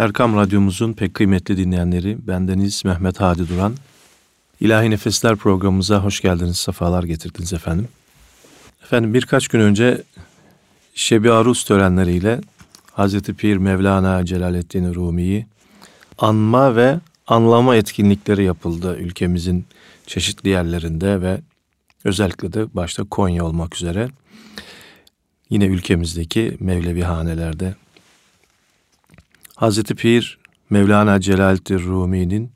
Erkam Radyomuzun pek kıymetli dinleyenleri, bendeniz Mehmet Hadi Duran. İlahi Nefesler programımıza hoş geldiniz, sefalar getirdiniz efendim. Efendim birkaç gün önce Şebi Aruz törenleriyle Hazreti Pir Mevlana Celaleddin Rumi'yi anma ve anlama etkinlikleri yapıldı ülkemizin çeşitli yerlerinde ve özellikle de başta Konya olmak üzere yine ülkemizdeki Mevlevi hanelerde Hazreti Pir Mevlana Celaleddin Rumi'nin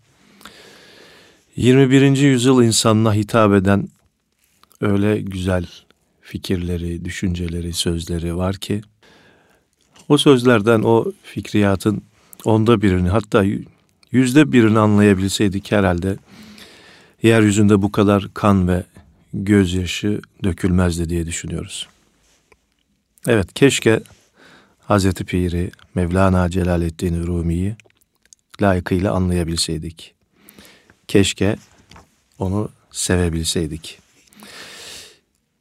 21. yüzyıl insanına hitap eden öyle güzel fikirleri, düşünceleri, sözleri var ki o sözlerden o fikriyatın onda birini hatta yüzde birini anlayabilseydik herhalde yeryüzünde bu kadar kan ve gözyaşı dökülmezdi diye düşünüyoruz. Evet keşke Hazreti Pir'i, Mevlana Celaleddin Rumi'yi layıkıyla anlayabilseydik. Keşke onu sevebilseydik.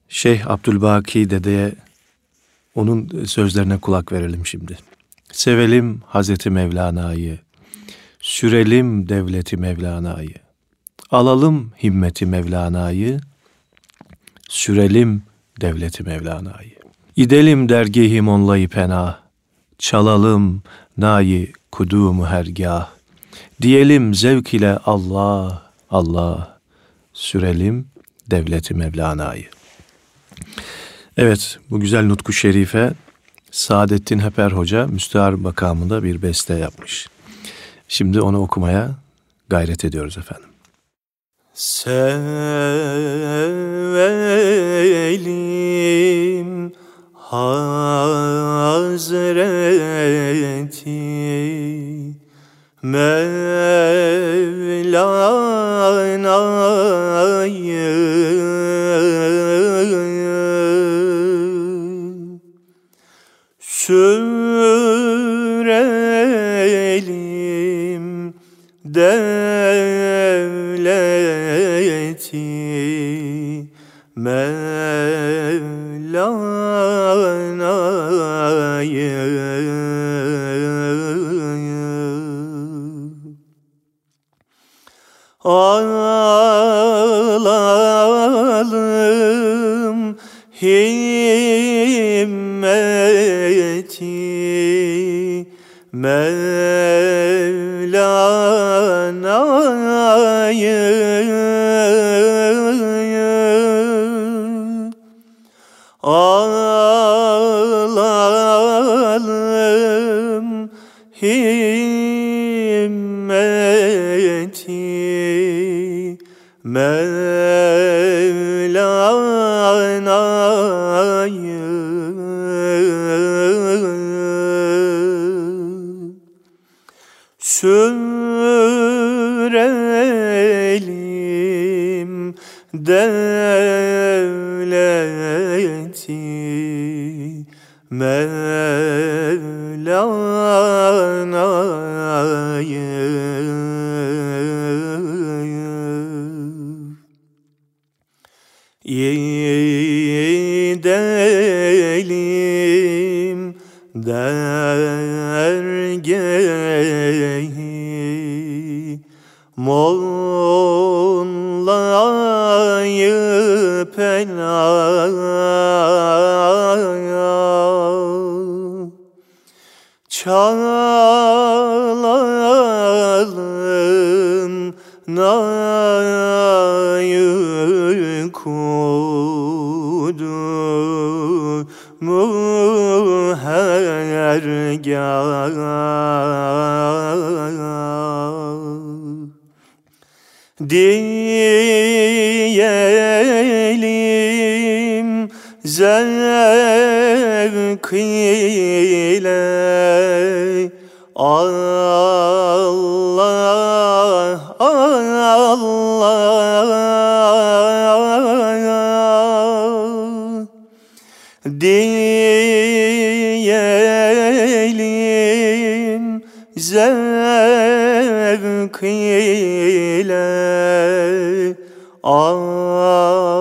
Şeyh Abdülbaki dedeye onun sözlerine kulak verelim şimdi. Sevelim Hazreti Mevlana'yı, sürelim devleti Mevlana'yı, alalım himmeti Mevlana'yı, sürelim devleti Mevlana'yı. İdelim dergehi monlayı pena, çalalım nayi kudumu hergah. Diyelim zevk ile Allah, Allah, sürelim devleti Mevlana'yı. Evet, bu güzel nutku şerife Saadettin Heper Hoca müstehar makamında bir beste yapmış. Şimdi onu okumaya gayret ediyoruz efendim. Sevelim Hazreti Mevlana'yı Sürelim Pena Çalalım nayı kudu mu hergah diyelim zevk ile Allah Allah diyelim zevk ile Allah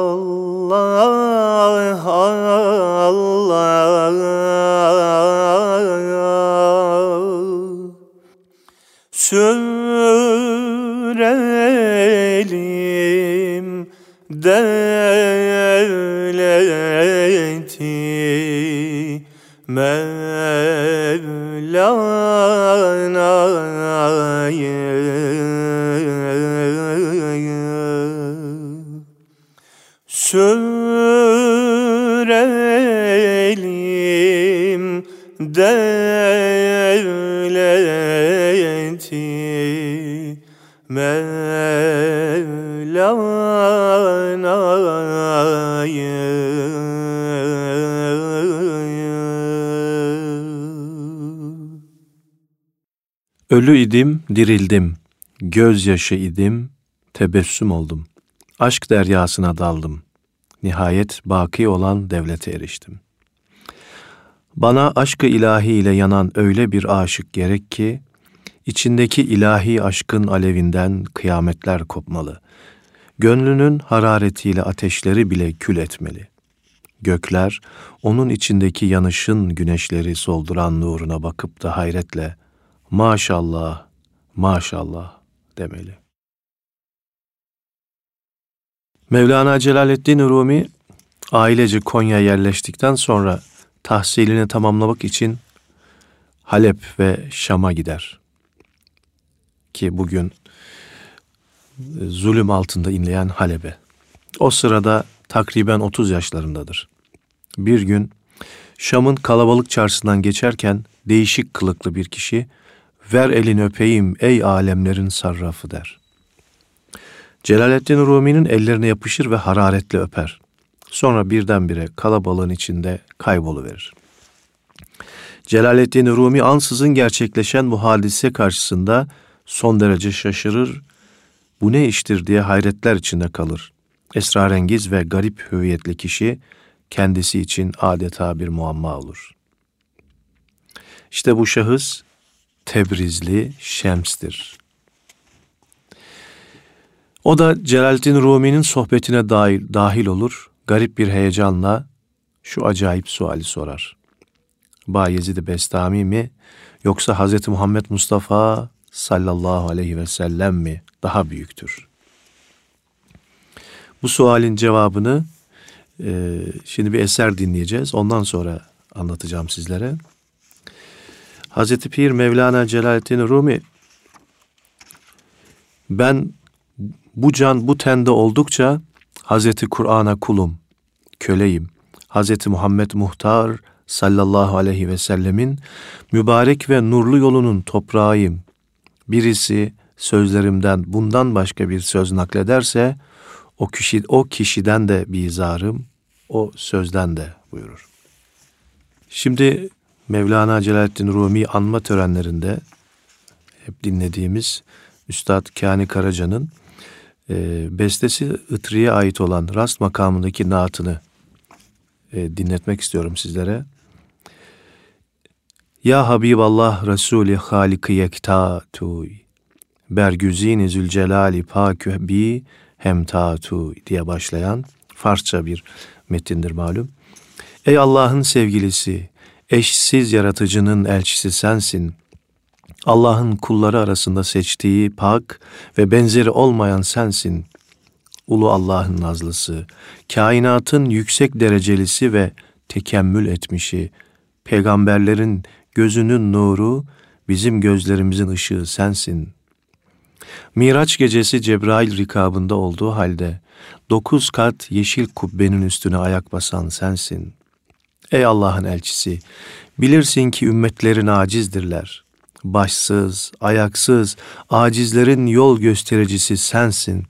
Ölü idim, dirildim. Gözyaşı idim, tebessüm oldum. Aşk deryasına daldım. Nihayet baki olan devlete eriştim. Bana aşkı ilahi ile yanan öyle bir aşık gerek ki, içindeki ilahi aşkın alevinden kıyametler kopmalı. Gönlünün hararetiyle ateşleri bile kül etmeli. Gökler, onun içindeki yanışın güneşleri solduran nuruna bakıp da hayretle, maşallah, maşallah demeli. Mevlana Celaleddin Rumi ailece Konya yerleştikten sonra tahsilini tamamlamak için Halep ve Şam'a gider. Ki bugün e, zulüm altında inleyen Halep'e. O sırada takriben 30 yaşlarındadır. Bir gün Şam'ın kalabalık çarşısından geçerken değişik kılıklı bir kişi ver elini öpeyim ey alemlerin sarrafı der. Celaleddin Rumi'nin ellerine yapışır ve hararetle öper. Sonra birdenbire kalabalığın içinde kayboluverir. Celaleddin Rumi ansızın gerçekleşen bu hadise karşısında son derece şaşırır, bu ne iştir diye hayretler içinde kalır. Esrarengiz ve garip hüviyetli kişi kendisi için adeta bir muamma olur. İşte bu şahıs Tebrizli Şems'tir. O da Celaleddin Rumi'nin sohbetine dahil, dahil olur, garip bir heyecanla şu acayip suali sorar. Bayezid-i Bestami mi yoksa Hz. Muhammed Mustafa sallallahu aleyhi ve sellem mi daha büyüktür? Bu sualin cevabını e, şimdi bir eser dinleyeceğiz. Ondan sonra anlatacağım sizlere. Hazreti Pir Mevlana Celaleddin Rumi ben bu can bu tende oldukça Hazreti Kur'an'a kulum, köleyim. Hazreti Muhammed Muhtar sallallahu aleyhi ve sellemin mübarek ve nurlu yolunun toprağıyım. Birisi sözlerimden bundan başka bir söz naklederse o kişi o kişiden de bizarım, o sözden de buyurur. Şimdi Mevlana Celaleddin Rumi anma törenlerinde hep dinlediğimiz Üstad Kani Karaca'nın e, bestesi Itri'ye ait olan rast makamındaki naatını e, dinletmek istiyorum sizlere. Ya Habiballah Resulü Haliki Yekta Tuy Bergüzini Zülcelali Pakü Bi Hemtatu diye başlayan Farsça bir metindir malum. Ey Allah'ın sevgilisi, eşsiz yaratıcının elçisi sensin. Allah'ın kulları arasında seçtiği pak ve benzeri olmayan sensin. Ulu Allah'ın nazlısı, kainatın yüksek derecelisi ve tekemmül etmişi, peygamberlerin gözünün nuru, bizim gözlerimizin ışığı sensin. Miraç gecesi Cebrail rikabında olduğu halde, dokuz kat yeşil kubbenin üstüne ayak basan sensin. Ey Allah'ın elçisi, bilirsin ki ümmetlerin acizdirler. Başsız, ayaksız, acizlerin yol göstericisi sensin.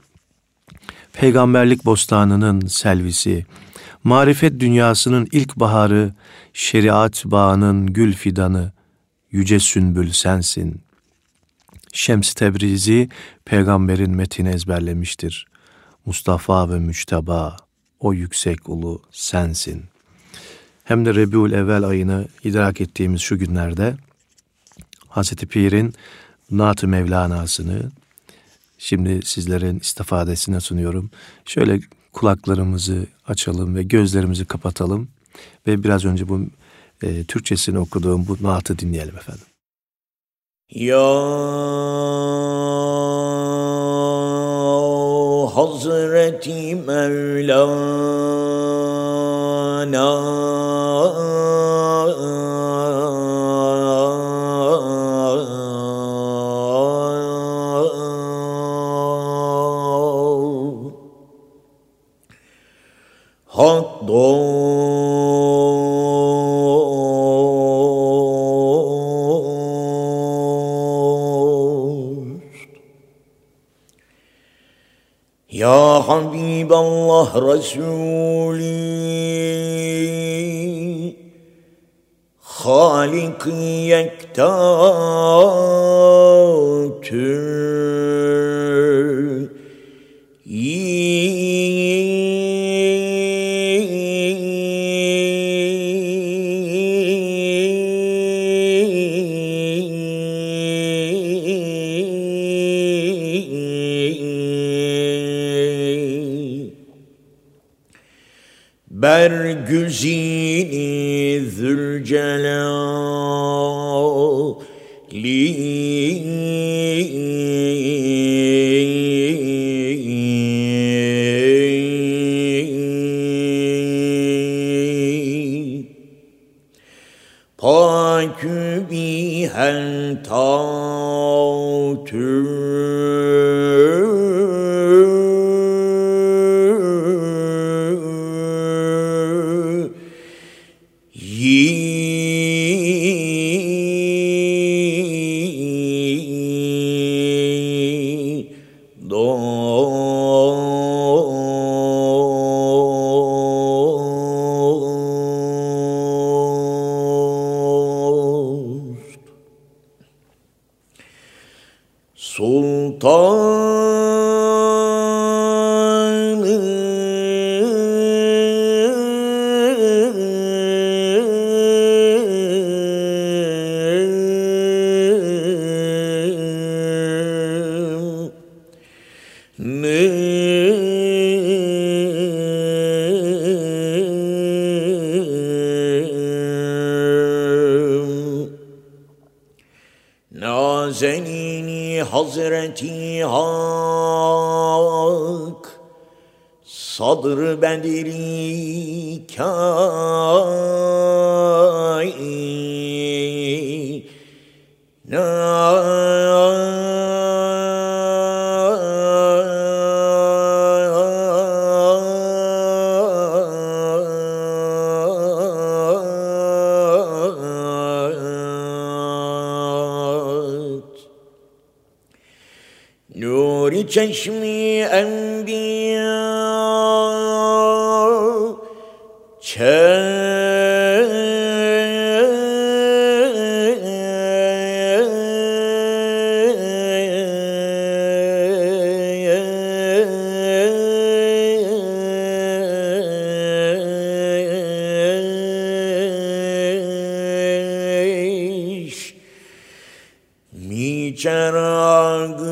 Peygamberlik bostanının selvisi, marifet dünyasının ilk baharı, şeriat bağının gül fidanı, yüce sünbül sensin. Şems Tebrizi peygamberin metini ezberlemiştir. Mustafa ve Müçteba, o yüksek ulu sensin. Hem de Rebiul Evvel ayını idrak ettiğimiz şu günlerde Hazreti Pir'in Naat-ı Mevlana'sını şimdi sizlerin istifadesine sunuyorum. Şöyle kulaklarımızı açalım ve gözlerimizi kapatalım ve biraz önce bu e, Türkçesini okuduğum bu naatı dinleyelim efendim. Ya Hazreti Mevlana Habiballah Bergüzini mediante mi çeragımak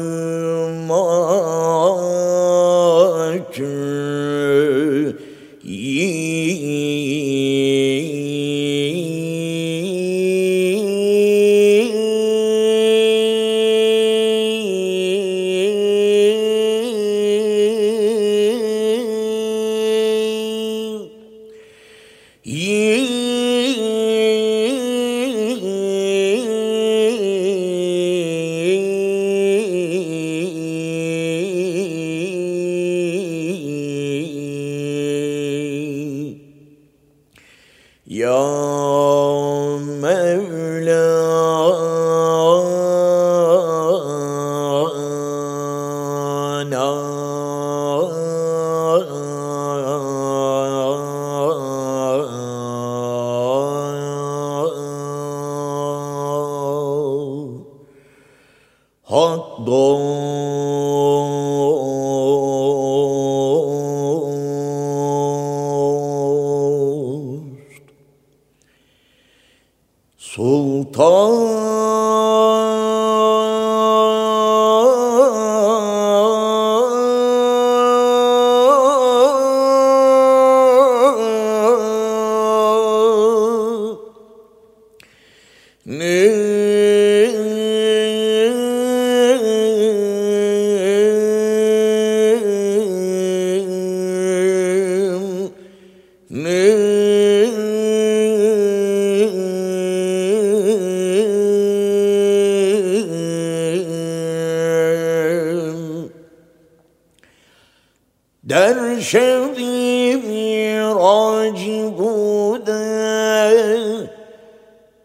الهدى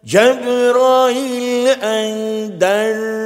جبرائيل أن دركان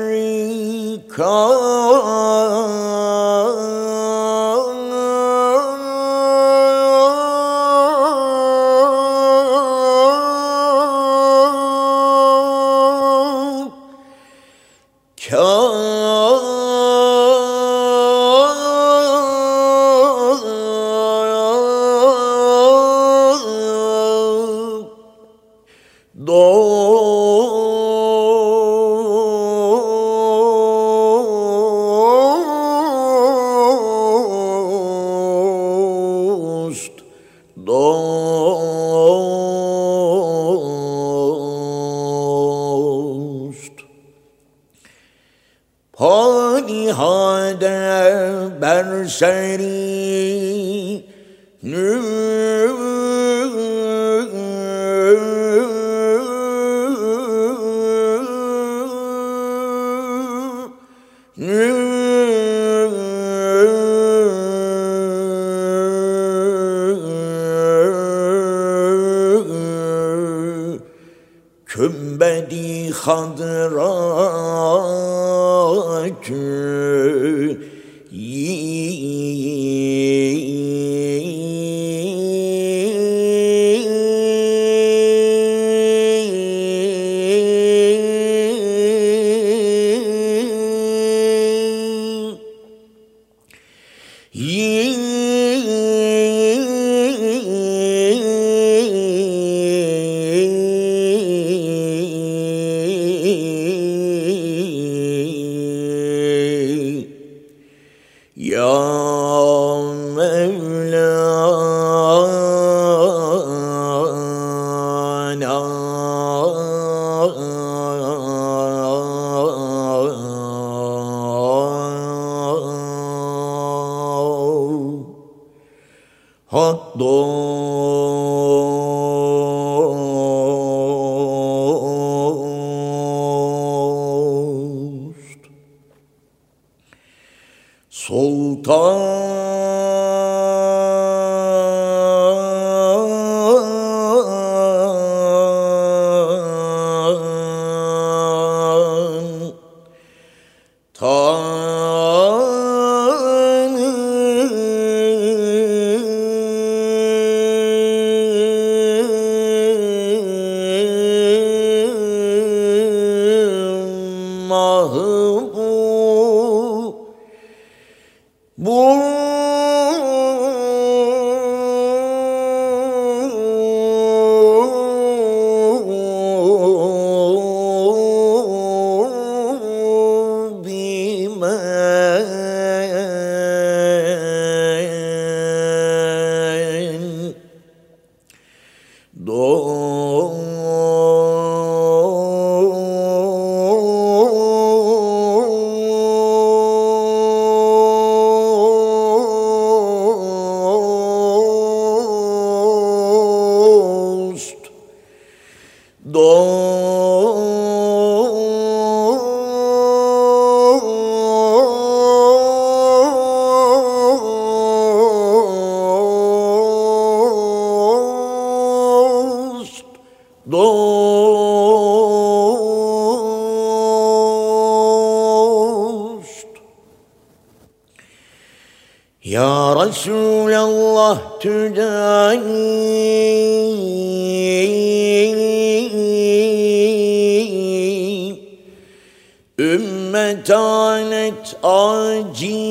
يا رسول الله تدعي أمة عانت عجيزة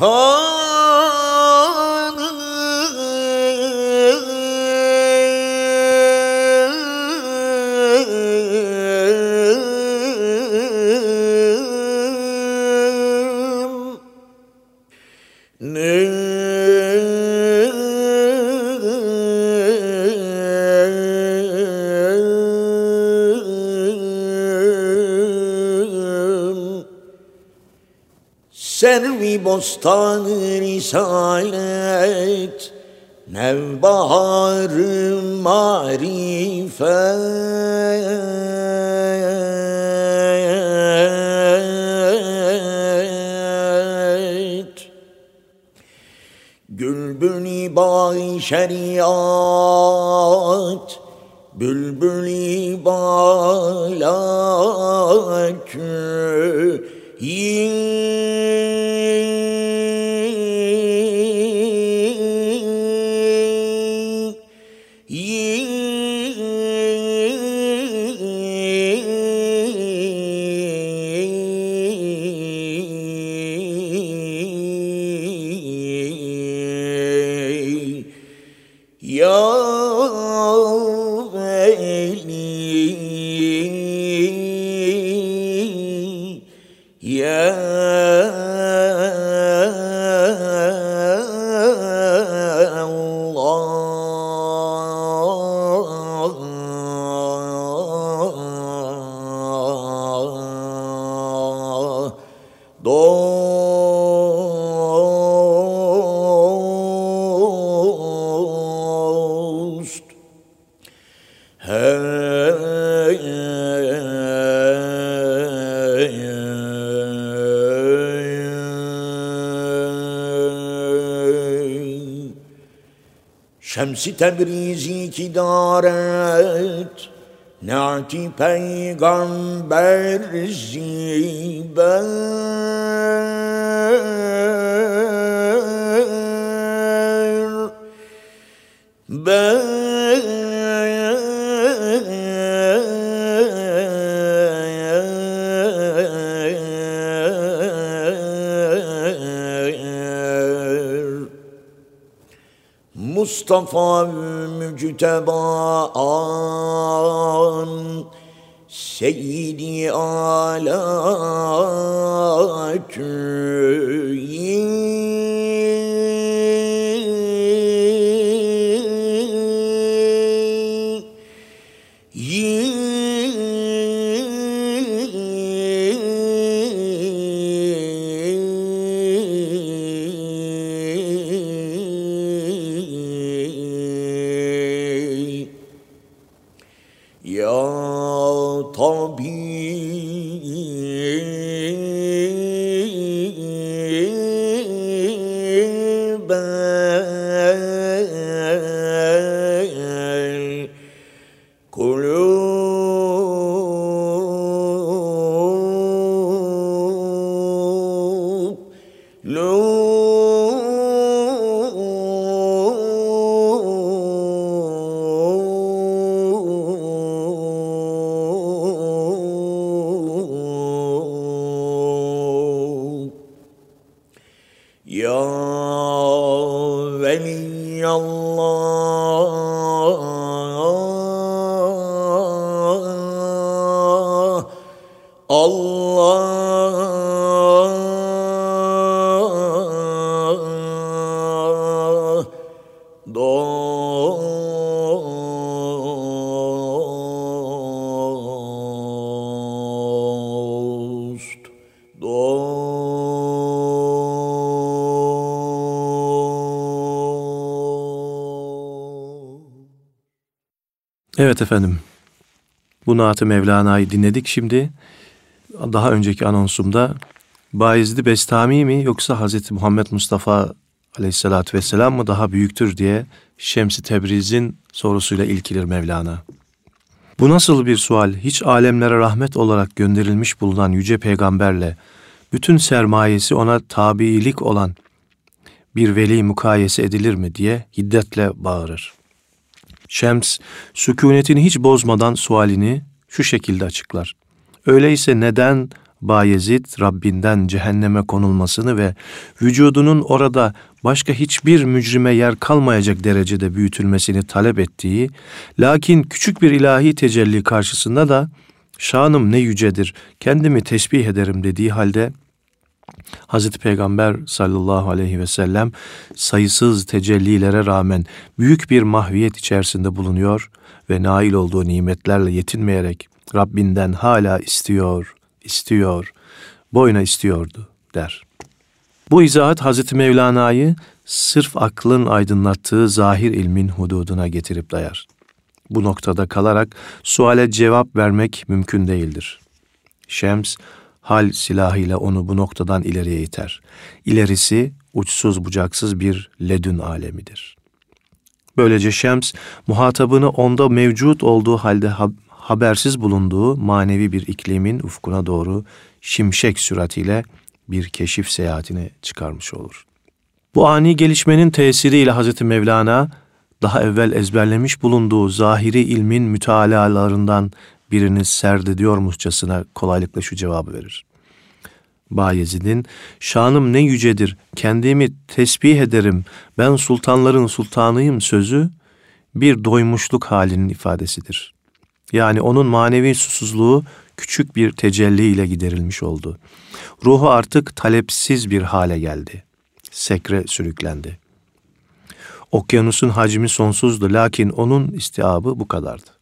Oh. Servi bostanı risalet Nevbaharı marifet. Gülbülü bağ şeriat Şems-i Tebrizi ki daret Na'ti peygamber ziber Mustafa müctebaan Seyyidi alatü Evet efendim. Bu Naat-ı Mevlana'yı dinledik şimdi. Daha önceki anonsumda Bayezid Bestami mi yoksa Hazreti Muhammed Mustafa Aleyhisselatü Vesselam mı daha büyüktür diye Şems-i Tebriz'in sorusuyla ilkilir Mevlana. Bu nasıl bir sual? Hiç alemlere rahmet olarak gönderilmiş bulunan yüce peygamberle bütün sermayesi ona tabiilik olan bir veli mukayese edilir mi diye hiddetle bağırır. Şems, sükunetini hiç bozmadan sualini şu şekilde açıklar. Öyleyse neden Bayezid Rabbinden cehenneme konulmasını ve vücudunun orada başka hiçbir mücrime yer kalmayacak derecede büyütülmesini talep ettiği, lakin küçük bir ilahi tecelli karşısında da şanım ne yücedir, kendimi tesbih ederim dediği halde Hazreti Peygamber sallallahu aleyhi ve sellem sayısız tecellilere rağmen büyük bir mahviyet içerisinde bulunuyor ve nail olduğu nimetlerle yetinmeyerek Rabbinden hala istiyor, istiyor, boyuna istiyordu der. Bu izahat Hazreti Mevlana'yı sırf aklın aydınlattığı zahir ilmin hududuna getirip dayar. Bu noktada kalarak suale cevap vermek mümkün değildir. Şems, hal silahıyla onu bu noktadan ileriye iter. İlerisi uçsuz bucaksız bir ledün alemidir. Böylece Şems, muhatabını onda mevcut olduğu halde habersiz bulunduğu manevi bir iklimin ufkuna doğru şimşek süratiyle bir keşif seyahatine çıkarmış olur. Bu ani gelişmenin tesiriyle Hazreti Mevlana daha evvel ezberlemiş bulunduğu zahiri ilmin mütealalarından birini serdediyormuşçasına kolaylıkla şu cevabı verir. Bayezid'in şanım ne yücedir, kendimi tesbih ederim, ben sultanların sultanıyım sözü bir doymuşluk halinin ifadesidir. Yani onun manevi susuzluğu küçük bir tecelli ile giderilmiş oldu. Ruhu artık talepsiz bir hale geldi. Sekre sürüklendi. Okyanusun hacmi sonsuzdu lakin onun istiabı bu kadardı.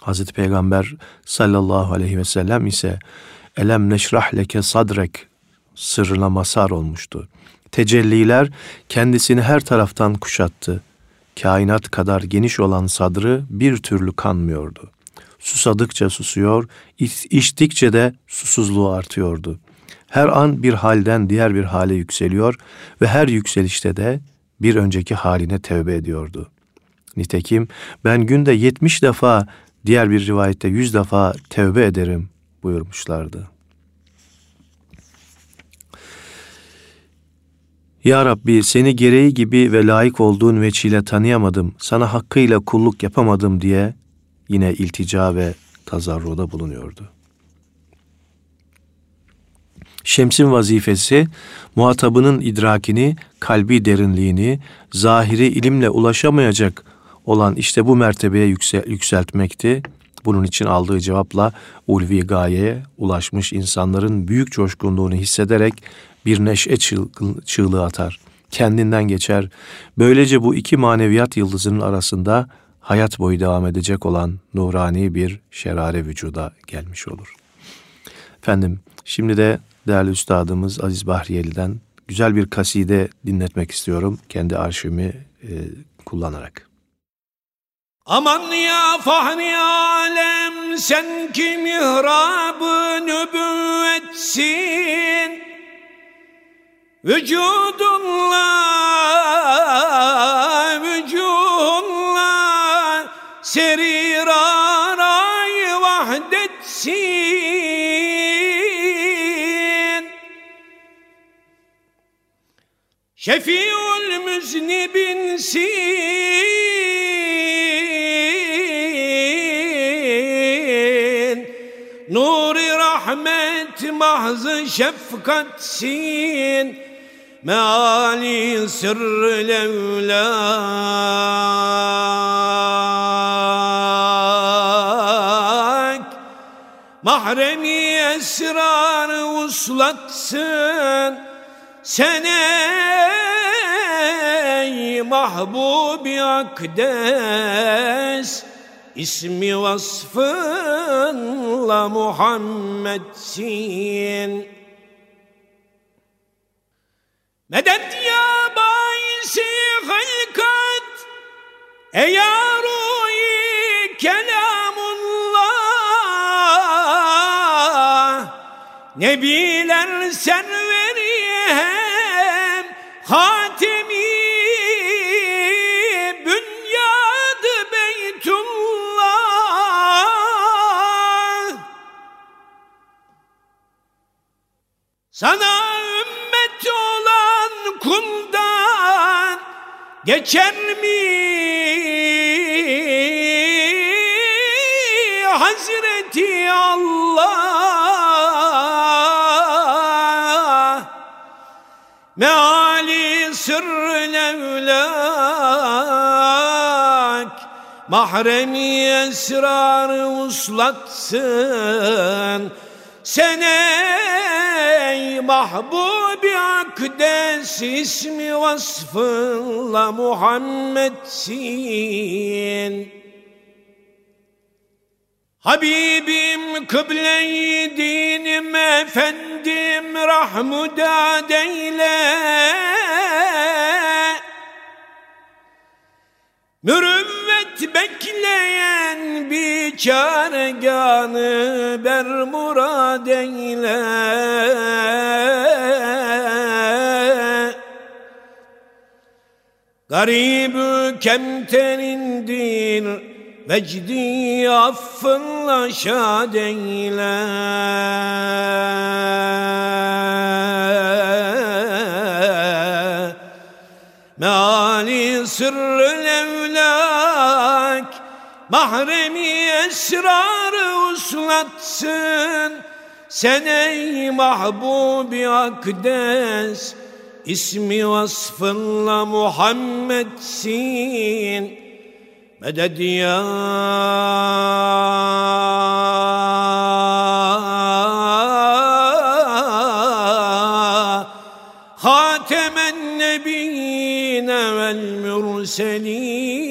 Hazreti Peygamber sallallahu aleyhi ve sellem ise elem neşrah leke sadrek sırrına masar olmuştu. Tecelliler kendisini her taraftan kuşattı. Kainat kadar geniş olan sadrı bir türlü kanmıyordu. Susadıkça susuyor, içtikçe de susuzluğu artıyordu. Her an bir halden diğer bir hale yükseliyor ve her yükselişte de bir önceki haline tevbe ediyordu. Nitekim ben günde yetmiş defa, diğer bir rivayette yüz defa tevbe ederim buyurmuşlardı. Ya Rabbi seni gereği gibi ve layık olduğun veçile tanıyamadım, sana hakkıyla kulluk yapamadım diye yine iltica ve tazarruda bulunuyordu. Şems'in vazifesi muhatabının idrakini, kalbi derinliğini, zahiri ilimle ulaşamayacak olan işte bu mertebeye yüksel, yükseltmekti. Bunun için aldığı cevapla ulvi gayeye ulaşmış insanların büyük coşkunluğunu hissederek bir neşe çığlığı atar. Kendinden geçer. Böylece bu iki maneviyat yıldızının arasında hayat boyu devam edecek olan nurani bir şerare vücuda gelmiş olur. Efendim şimdi de değerli üstadımız Aziz Bahriyeli'den güzel bir kaside dinletmek istiyorum kendi arşivimi e, kullanarak. Aman ya fahri alem sen ki mihrabı nübüvvetsin? Vücudunla vücudunla serir aray vahdetsin. Şefiül müznibinsin rahmet mahzı şefkatsin meali sırrı levlak Mahremi esrarı uslatsın Sen ey mahbubi akdes ismi vasfınla Muhammedsin. Medet ya baisi hılkat Eyaruyi kelamullah Nebiler serveri Sana geçer mi? Hazreti Allah meali sırrı levlak mahremi esrarı uslatsın sen ey mahbubi akdes ismi vasfınla Muhammedsin. Habibim kıble-i dinim efendim rahmudad eyle bekleyen bir çareganı ber murad eyle. Garibü kemterindir Vecdi affınla şad eyle. Meali sırrı levlak Mahremi esrarı uslatsın. Sen ey mahbubi akdes İsmi vasfınla Muhammed'sin. Meded ya Hatemen nebiyine vel mürselin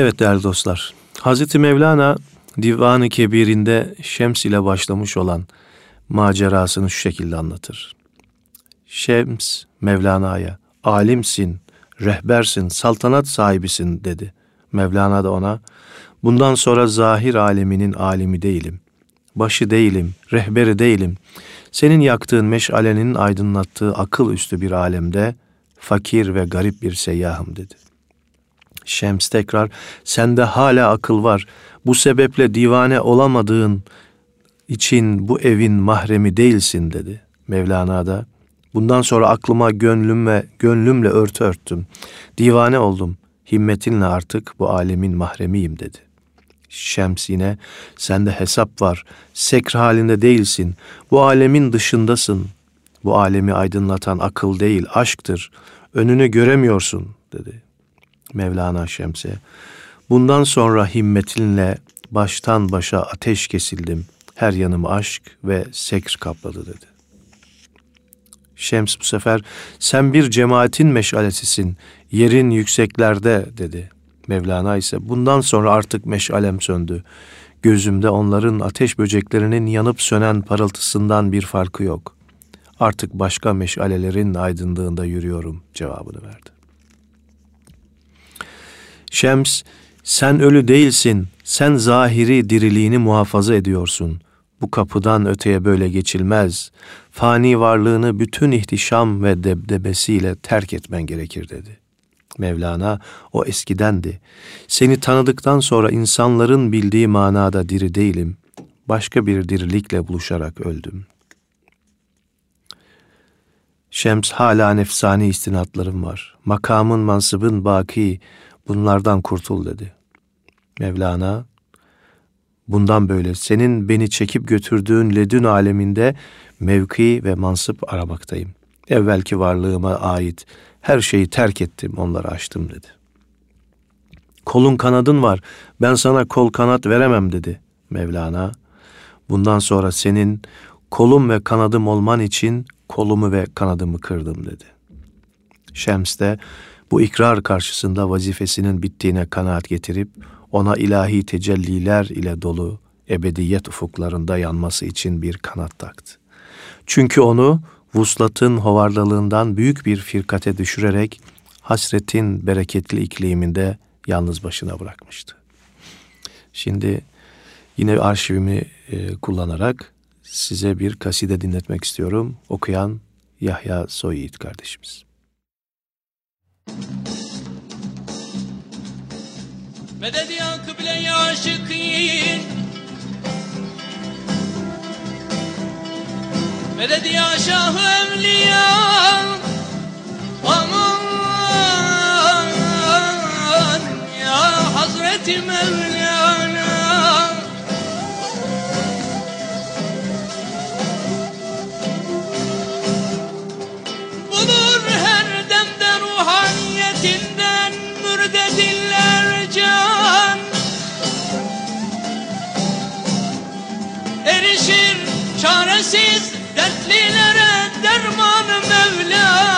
Evet değerli dostlar. Hazreti Mevlana Divan-ı Kebir'inde Şems ile başlamış olan macerasını şu şekilde anlatır. Şems Mevlana'ya alimsin, rehbersin, saltanat sahibisin dedi. Mevlana da ona bundan sonra zahir aleminin alimi değilim. Başı değilim, rehberi değilim. Senin yaktığın meşalenin aydınlattığı akıl üstü bir alemde fakir ve garip bir seyyahım dedi. Şems tekrar sende hala akıl var. Bu sebeple divane olamadığın için bu evin mahremi değilsin dedi. Mevlana da bundan sonra aklıma gönlüm ve gönlümle örtü örttüm. Divane oldum. Himmetinle artık bu alemin mahremiyim dedi. Şems yine sende hesap var. Sekr halinde değilsin. Bu alemin dışındasın. Bu alemi aydınlatan akıl değil, aşktır. Önünü göremiyorsun dedi. Mevlana Şems'e. Bundan sonra himmetinle baştan başa ateş kesildim.'' her yanımı aşk ve sekr kapladı dedi. Şems bu sefer sen bir cemaatin meşalesisin, yerin yükseklerde dedi. Mevlana ise bundan sonra artık meşalem söndü. Gözümde onların ateş böceklerinin yanıp sönen parıltısından bir farkı yok. Artık başka meşalelerin aydınlığında yürüyorum cevabını verdi. Şems, sen ölü değilsin, sen zahiri diriliğini muhafaza ediyorsun. Bu kapıdan öteye böyle geçilmez. Fani varlığını bütün ihtişam ve debdebesiyle terk etmen gerekir dedi. Mevlana o eskidendi. Seni tanıdıktan sonra insanların bildiği manada diri değilim. Başka bir dirilikle buluşarak öldüm. Şems hala nefsani istinatlarım var. Makamın, mansıbın baki, bunlardan kurtul dedi. Mevlana Bundan böyle senin beni çekip götürdüğün ledün aleminde mevki ve mansıp aramaktayım. Evvelki varlığıma ait her şeyi terk ettim, onları açtım dedi. Kolun kanadın var, ben sana kol kanat veremem dedi Mevlana. Bundan sonra senin kolum ve kanadım olman için kolumu ve kanadımı kırdım dedi. Şems de bu ikrar karşısında vazifesinin bittiğine kanaat getirip ona ilahi tecelliler ile dolu ebediyet ufuklarında yanması için bir kanat taktı. Çünkü onu vuslatın hovardalığından büyük bir firkate düşürerek hasretin bereketli ikliminde yalnız başına bırakmıştı. Şimdi yine arşivimi e, kullanarak size bir kaside dinletmek istiyorum. Okuyan Yahya Soyyiğit kardeşimiz. Medet ya kıble ya şıkîn Medet ya şah evliya Aman ya Hazreti Mevlana ruhaniyetinden mürdediller can. Erişir çaresiz dertlilere derman Mevla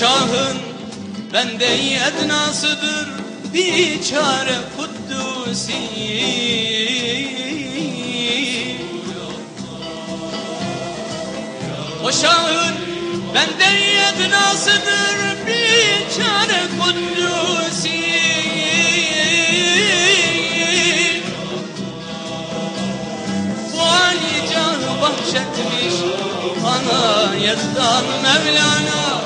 şahın bende ednasıdır. Biçare kuddusi O şahın bende ednasıdır. Biçare kuddusi Bu Ali canı bahşetmiş ana Yezdan Mevlana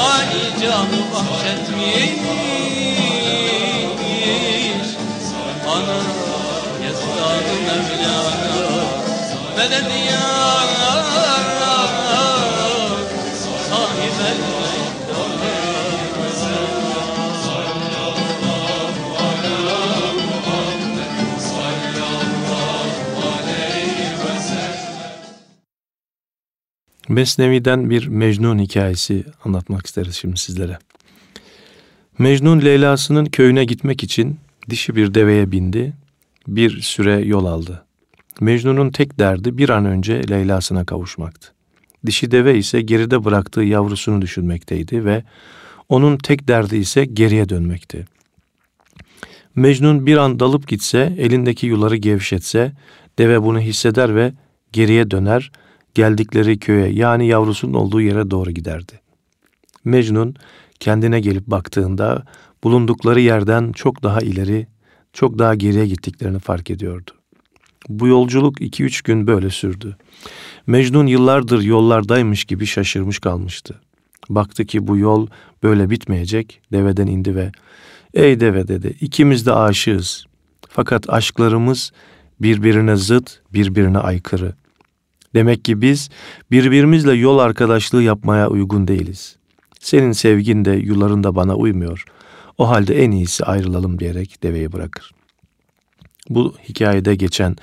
Ali canı bahşetmiş ana Yezdan Mevlana. Medet ya sahib Mesnevi'den bir Mecnun hikayesi anlatmak isteriz şimdi sizlere. Mecnun Leyla'sının köyüne gitmek için dişi bir deveye bindi, bir süre yol aldı. Mecnun'un tek derdi bir an önce Leyla'sına kavuşmaktı. Dişi deve ise geride bıraktığı yavrusunu düşünmekteydi ve onun tek derdi ise geriye dönmekti. Mecnun bir an dalıp gitse, elindeki yuları gevşetse, deve bunu hisseder ve geriye döner, geldikleri köye yani yavrusunun olduğu yere doğru giderdi. Mecnun kendine gelip baktığında bulundukları yerden çok daha ileri, çok daha geriye gittiklerini fark ediyordu. Bu yolculuk iki üç gün böyle sürdü. Mecnun yıllardır yollardaymış gibi şaşırmış kalmıştı. Baktı ki bu yol böyle bitmeyecek, deveden indi ve ''Ey deve'' dedi, ''ikimiz de aşığız. Fakat aşklarımız birbirine zıt, birbirine aykırı. Demek ki biz birbirimizle yol arkadaşlığı yapmaya uygun değiliz. Senin sevgin de yuların da bana uymuyor. O halde en iyisi ayrılalım diyerek deveyi bırakır. Bu hikayede geçen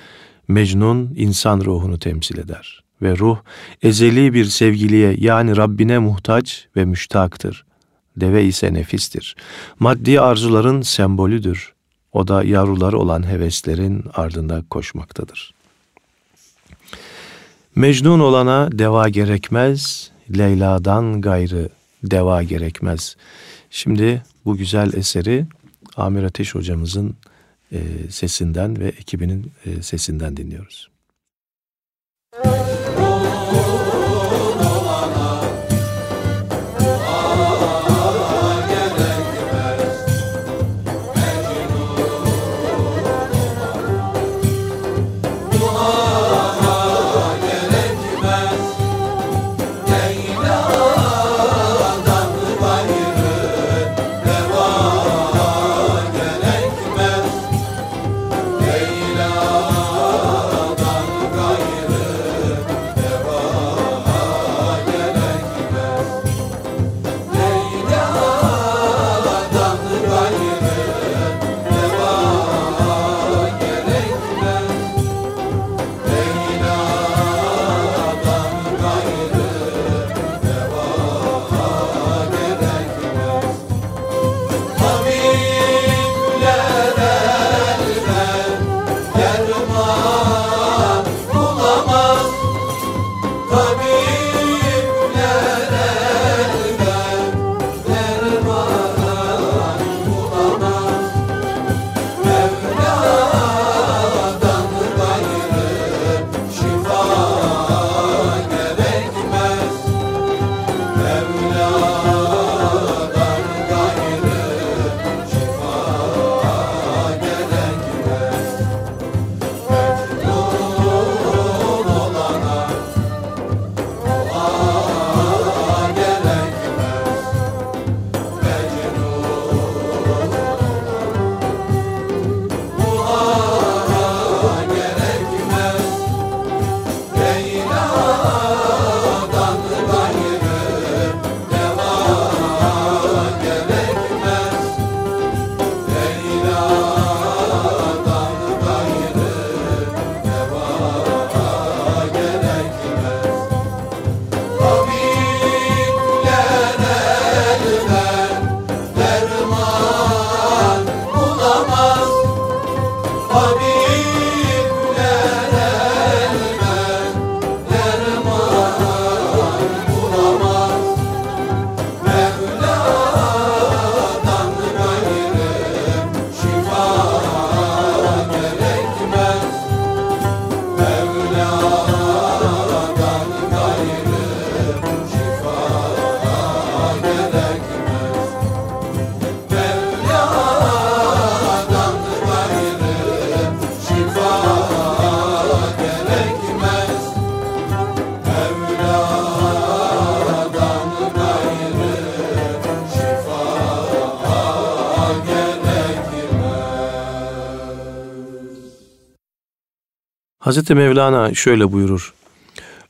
Mecnun insan ruhunu temsil eder ve ruh ezeli bir sevgiliye yani Rabbine muhtaç ve müştaktır. Deve ise nefistir. Maddi arzuların sembolüdür. O da yavruları olan heveslerin ardında koşmaktadır. Mecnun olana deva gerekmez, Leyla'dan gayrı deva gerekmez. Şimdi bu güzel eseri Amir Ateş hocamızın e, sesinden ve ekibinin e, sesinden dinliyoruz. Hazreti Mevlana şöyle buyurur.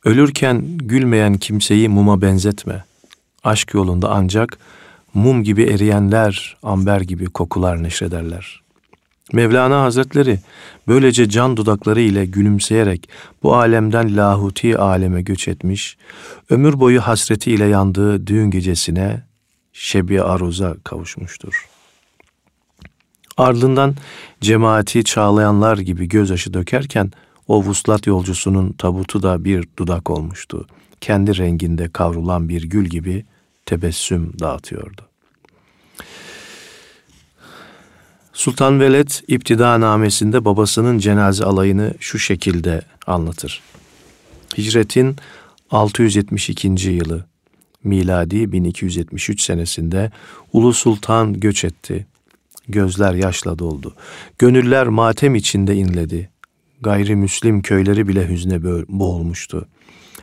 Ölürken gülmeyen kimseyi muma benzetme. Aşk yolunda ancak mum gibi eriyenler, amber gibi kokular neşrederler. Mevlana Hazretleri böylece can dudakları ile gülümseyerek bu alemden lahuti aleme göç etmiş, ömür boyu hasreti ile yandığı düğün gecesine şebi aruza kavuşmuştur. Ardından cemaati çağlayanlar gibi gözyaşı dökerken o vuslat yolcusunun tabutu da bir dudak olmuştu. Kendi renginde kavrulan bir gül gibi tebessüm dağıtıyordu. Sultan Veled İptida namesinde babasının cenaze alayını şu şekilde anlatır. Hicretin 672. yılı miladi 1273 senesinde Ulu Sultan göç etti. Gözler yaşla doldu. Gönüller matem içinde inledi. Gayrimüslim köyleri bile hüzne boğulmuştu.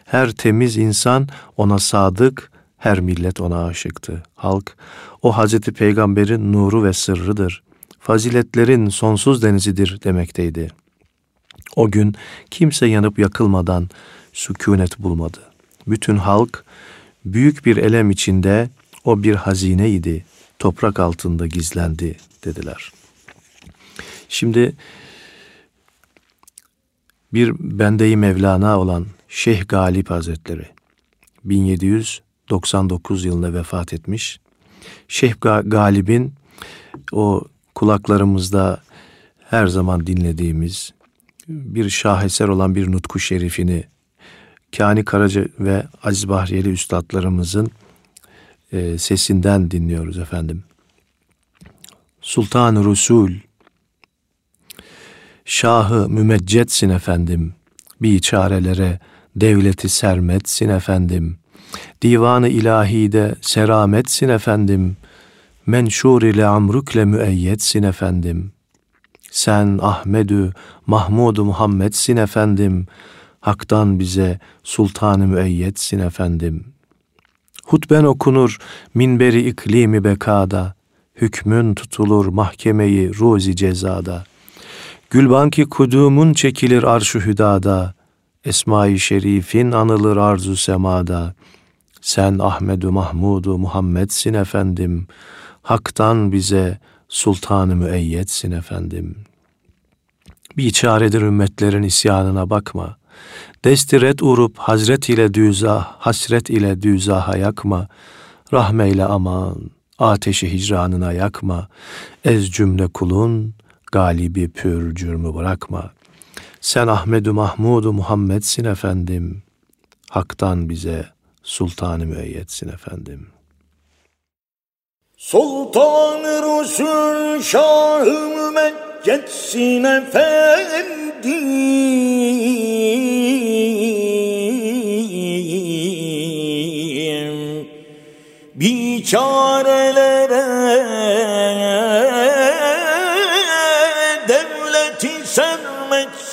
Her temiz insan ona sadık, her millet ona aşıktı. Halk, o Hazreti Peygamber'in nuru ve sırrıdır. Faziletlerin sonsuz denizidir demekteydi. O gün kimse yanıp yakılmadan sükunet bulmadı. Bütün halk büyük bir elem içinde o bir hazineydi, toprak altında gizlendi dediler. Şimdi bir bendeyi Mevlana olan Şeyh Galip Hazretleri 1799 yılında vefat etmiş. Şeyh Galip'in o kulaklarımızda her zaman dinlediğimiz bir şaheser olan bir nutku şerifini Kani Karaca ve Aziz Bahriyeli üstadlarımızın e, sesinden dinliyoruz efendim. Sultan-ı Rusul, Şahı mümeccetsin efendim, bir çarelere devleti sermetsin efendim. Divanı ilahide serametsin efendim. Menşur ile amrükle müeyyetsin efendim. Sen Ahmedü Mahmudu Muhammedsin efendim. Hak'tan bize sultanı müeyyetsin efendim. Hutben okunur minberi iklimi bekada. Hükmün tutulur mahkemeyi ruzi cezada. Gülbanki kudumun çekilir arşu hüdada. Esma-i Şerif'in anılır arzu semada. Sen Ahmedu Mahmudu Muhammedsin efendim. Hak'tan bize sultanı müeyyetsin efendim. Bir çaredir ümmetlerin isyanına bakma. Destiret urup hazret ile düzah, hasret ile düzaha yakma. Rahmeyle aman, ateşi hicranına yakma. Ez cümle kulun, galibi pür cürmü bırakma. Sen Ahmedu Mahmudu Muhammedsin efendim. Hak'tan bize sultanı müeyyetsin efendim. Sultan-ı Resul Şah-ı Mümeccetsin efendim Biçarelere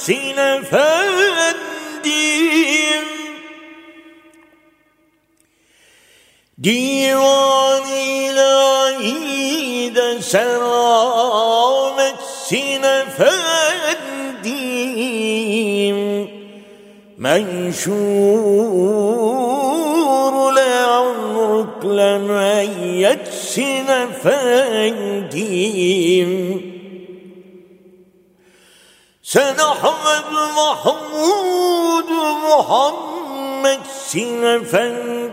sermetsin efendim Divan ilahi de selam etsin efendim Menşur le amrukle müeyyetsin efendim Sen Ahmet Mahmud Muhammedsin efendim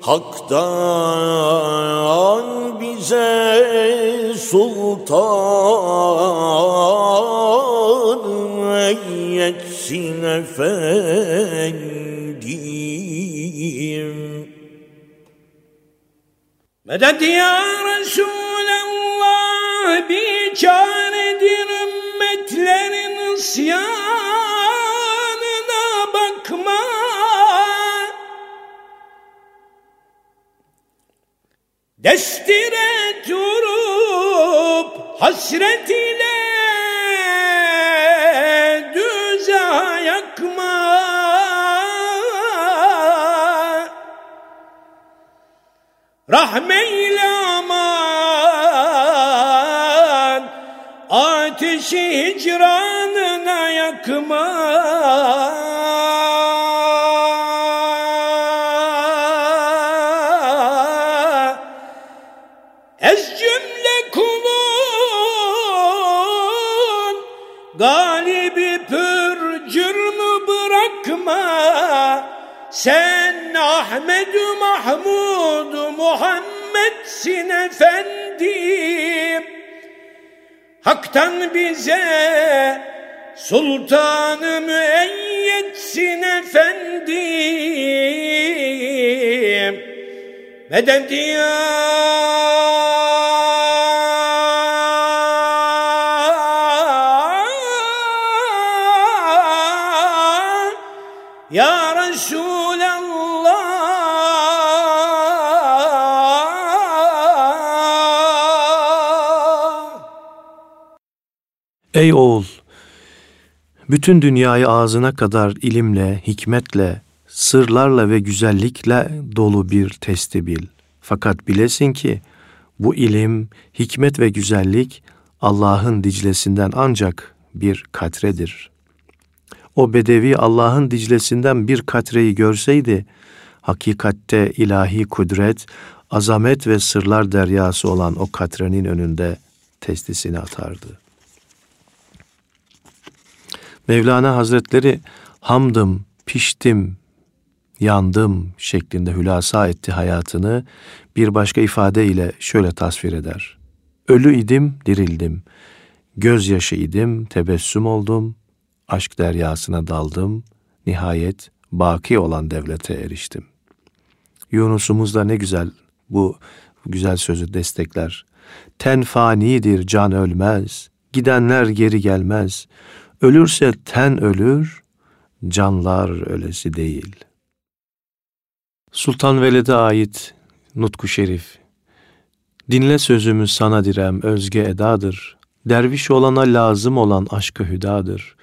Hak'tan bize sultan eyyetsin efendim. Medet ya Resulallah bir çaredir ümmetlerin isyanına bakma. Destire durup hasret ile Rahmeyle aman Ateşi hicranına yakma. Ahmed Mahmud Muhammed'sin efendim Hak'tan bize sultanı müeyyetsin efendim Medet ya Ya Ey oğul! Bütün dünyayı ağzına kadar ilimle, hikmetle, sırlarla ve güzellikle dolu bir testi bil. Fakat bilesin ki bu ilim, hikmet ve güzellik Allah'ın diclesinden ancak bir katredir. O bedevi Allah'ın diclesinden bir katreyi görseydi, hakikatte ilahi kudret, azamet ve sırlar deryası olan o katrenin önünde testisini atardı. Mevlana Hazretleri hamdım, piştim, yandım şeklinde hülasa etti hayatını bir başka ifade ile şöyle tasvir eder. Ölü idim, dirildim. Gözyaşı idim, tebessüm oldum. Aşk deryasına daldım. Nihayet baki olan devlete eriştim. Yunus'umuz da ne güzel bu güzel sözü destekler. Ten fanidir, can ölmez. Gidenler geri gelmez. Ölürse ten ölür, canlar ölesi değil. Sultan Veled'e ait Nutku Şerif. Dinle sözümü sana direm özge edadır. Derviş olana lazım olan aşkı hüdadır.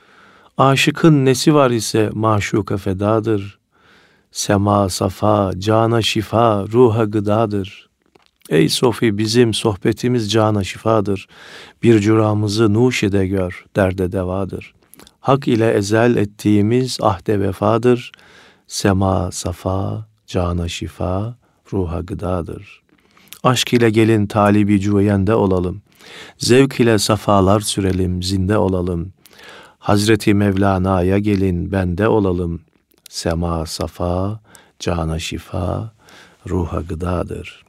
Aşıkın nesi var ise maşuka fedadır. Sema safa, cana şifa, ruha gıdadır. Ey Sofi bizim sohbetimiz cana şifadır. Bir curamızı nuşede gör, derde devadır. Hak ile ezel ettiğimiz ahde vefadır. Sema safa, cana şifa, ruha gıdadır. Aşk ile gelin talibi cüveyende olalım. Zevk ile safalar sürelim, zinde olalım. Hazreti Mevlana'ya gelin, bende olalım. Sema safa, cana şifa, ruha gıdadır.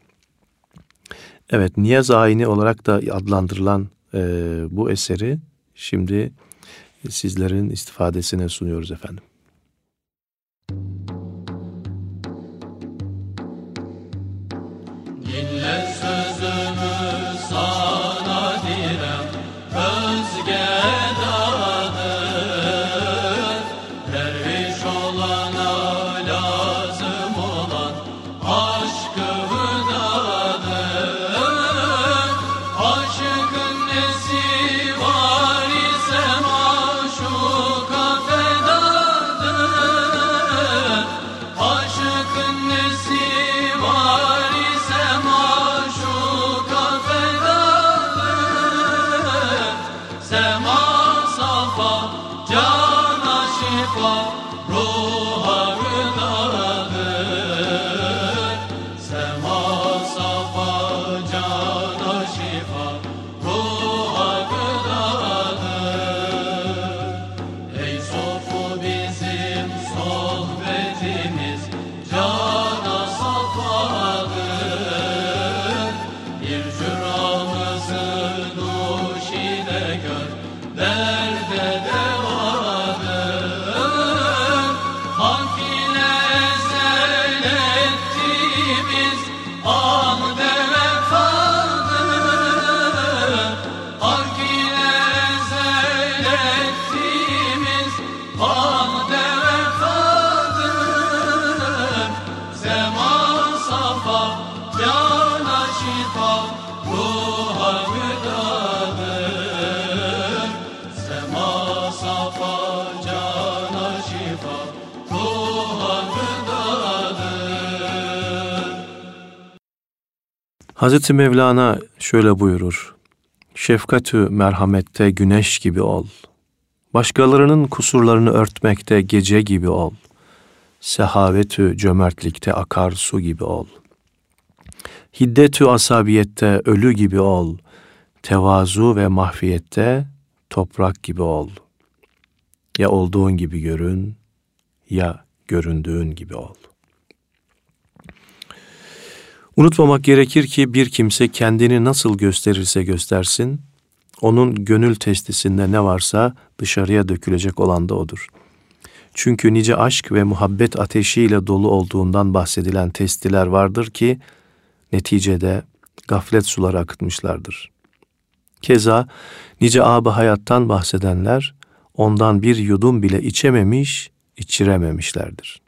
Evet, niyaz ayini olarak da adlandırılan e, bu eseri şimdi sizlerin istifadesine sunuyoruz efendim. Hazreti Mevlana şöyle buyurur. Şefkatü merhamette güneş gibi ol. Başkalarının kusurlarını örtmekte gece gibi ol. Sehavetü cömertlikte akar su gibi ol. Hiddetü asabiyette ölü gibi ol. Tevazu ve mahfiyette toprak gibi ol. Ya olduğun gibi görün, ya göründüğün gibi ol. Unutmamak gerekir ki bir kimse kendini nasıl gösterirse göstersin, onun gönül testisinde ne varsa dışarıya dökülecek olan da odur. Çünkü nice aşk ve muhabbet ateşiyle dolu olduğundan bahsedilen testiler vardır ki, neticede gaflet suları akıtmışlardır. Keza nice ab hayattan bahsedenler, ondan bir yudum bile içememiş, içirememişlerdir.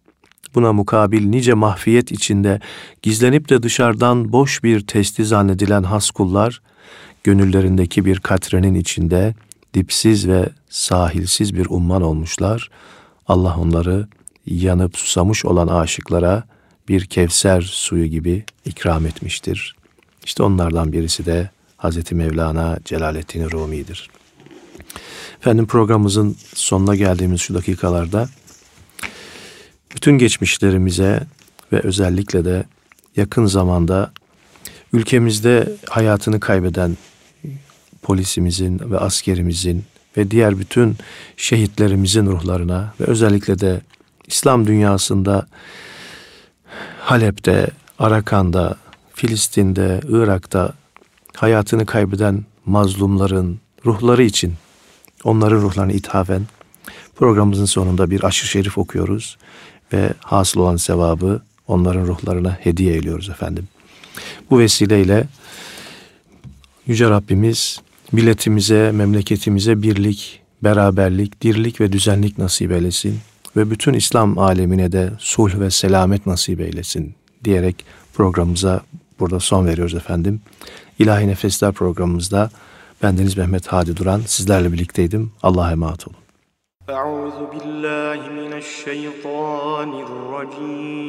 Buna mukabil nice mahfiyet içinde gizlenip de dışarıdan boş bir testi zannedilen has kullar, gönüllerindeki bir katrenin içinde dipsiz ve sahilsiz bir umman olmuşlar. Allah onları yanıp susamış olan aşıklara bir kevser suyu gibi ikram etmiştir. İşte onlardan birisi de Hazreti Mevlana Celaleddin Rumi'dir. Efendim programımızın sonuna geldiğimiz şu dakikalarda bütün geçmişlerimize ve özellikle de yakın zamanda ülkemizde hayatını kaybeden polisimizin ve askerimizin ve diğer bütün şehitlerimizin ruhlarına ve özellikle de İslam dünyasında Halep'te, Arakan'da, Filistin'de, Irak'ta hayatını kaybeden mazlumların ruhları için onların ruhlarını ithafen programımızın sonunda bir aşırı şerif okuyoruz ve hasıl olan sevabı onların ruhlarına hediye ediyoruz efendim. Bu vesileyle Yüce Rabbimiz milletimize, memleketimize birlik, beraberlik, dirlik ve düzenlik nasip eylesin ve bütün İslam alemine de sulh ve selamet nasip eylesin diyerek programımıza burada son veriyoruz efendim. İlahi Nefesler programımızda bendeniz Mehmet Hadi Duran sizlerle birlikteydim. Allah'a emanet olun. أعوذ بالله من الشيطان الرجيم.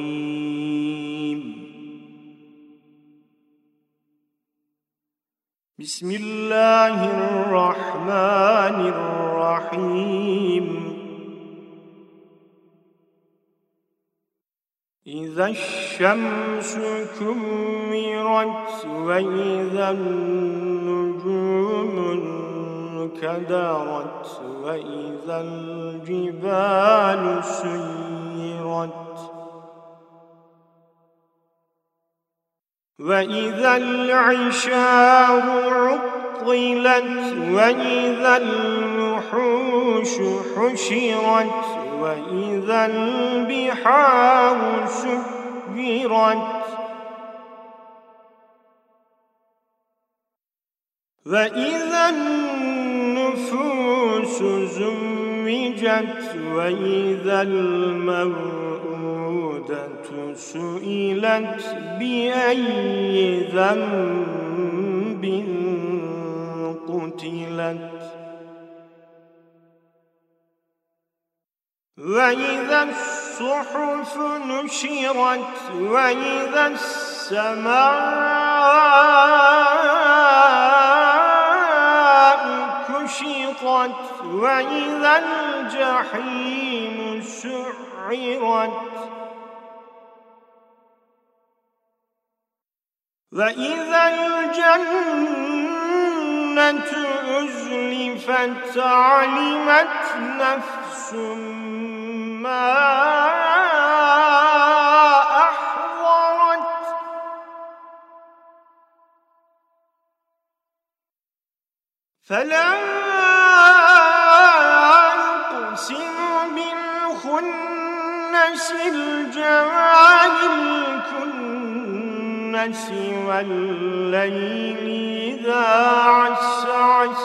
بسم الله الرحمن الرحيم. إذا الشمس كمرت وإذا النجوم انكدرت وإذا الجبال سيرت. وإذا العشار عطلت وإذا الوحوش حشرت وإذا البحار سكرت وإذا النفوس وإذا الموءودة سئلت بأي ذنب قتلت. وإذا الصحف نشرت وإذا السماء كشطت وإذا الجحيم سعرت وإذا الجنة أزلفت علمت نفس ما أحضرت. أقسم بالخنس الجوار الكنس والليل إذا عسعس.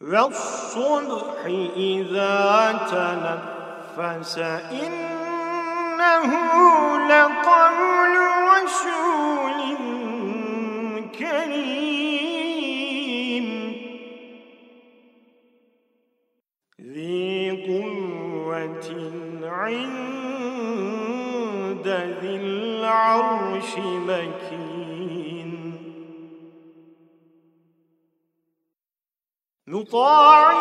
والصبح إذا تنفس إنه لقول رسول كريم. عند ذي العرش مكين. مطاع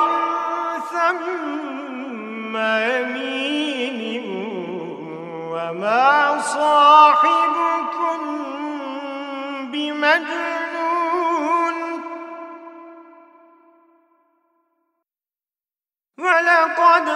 ثم يمين وما صاحبكم بمجنون. ولقد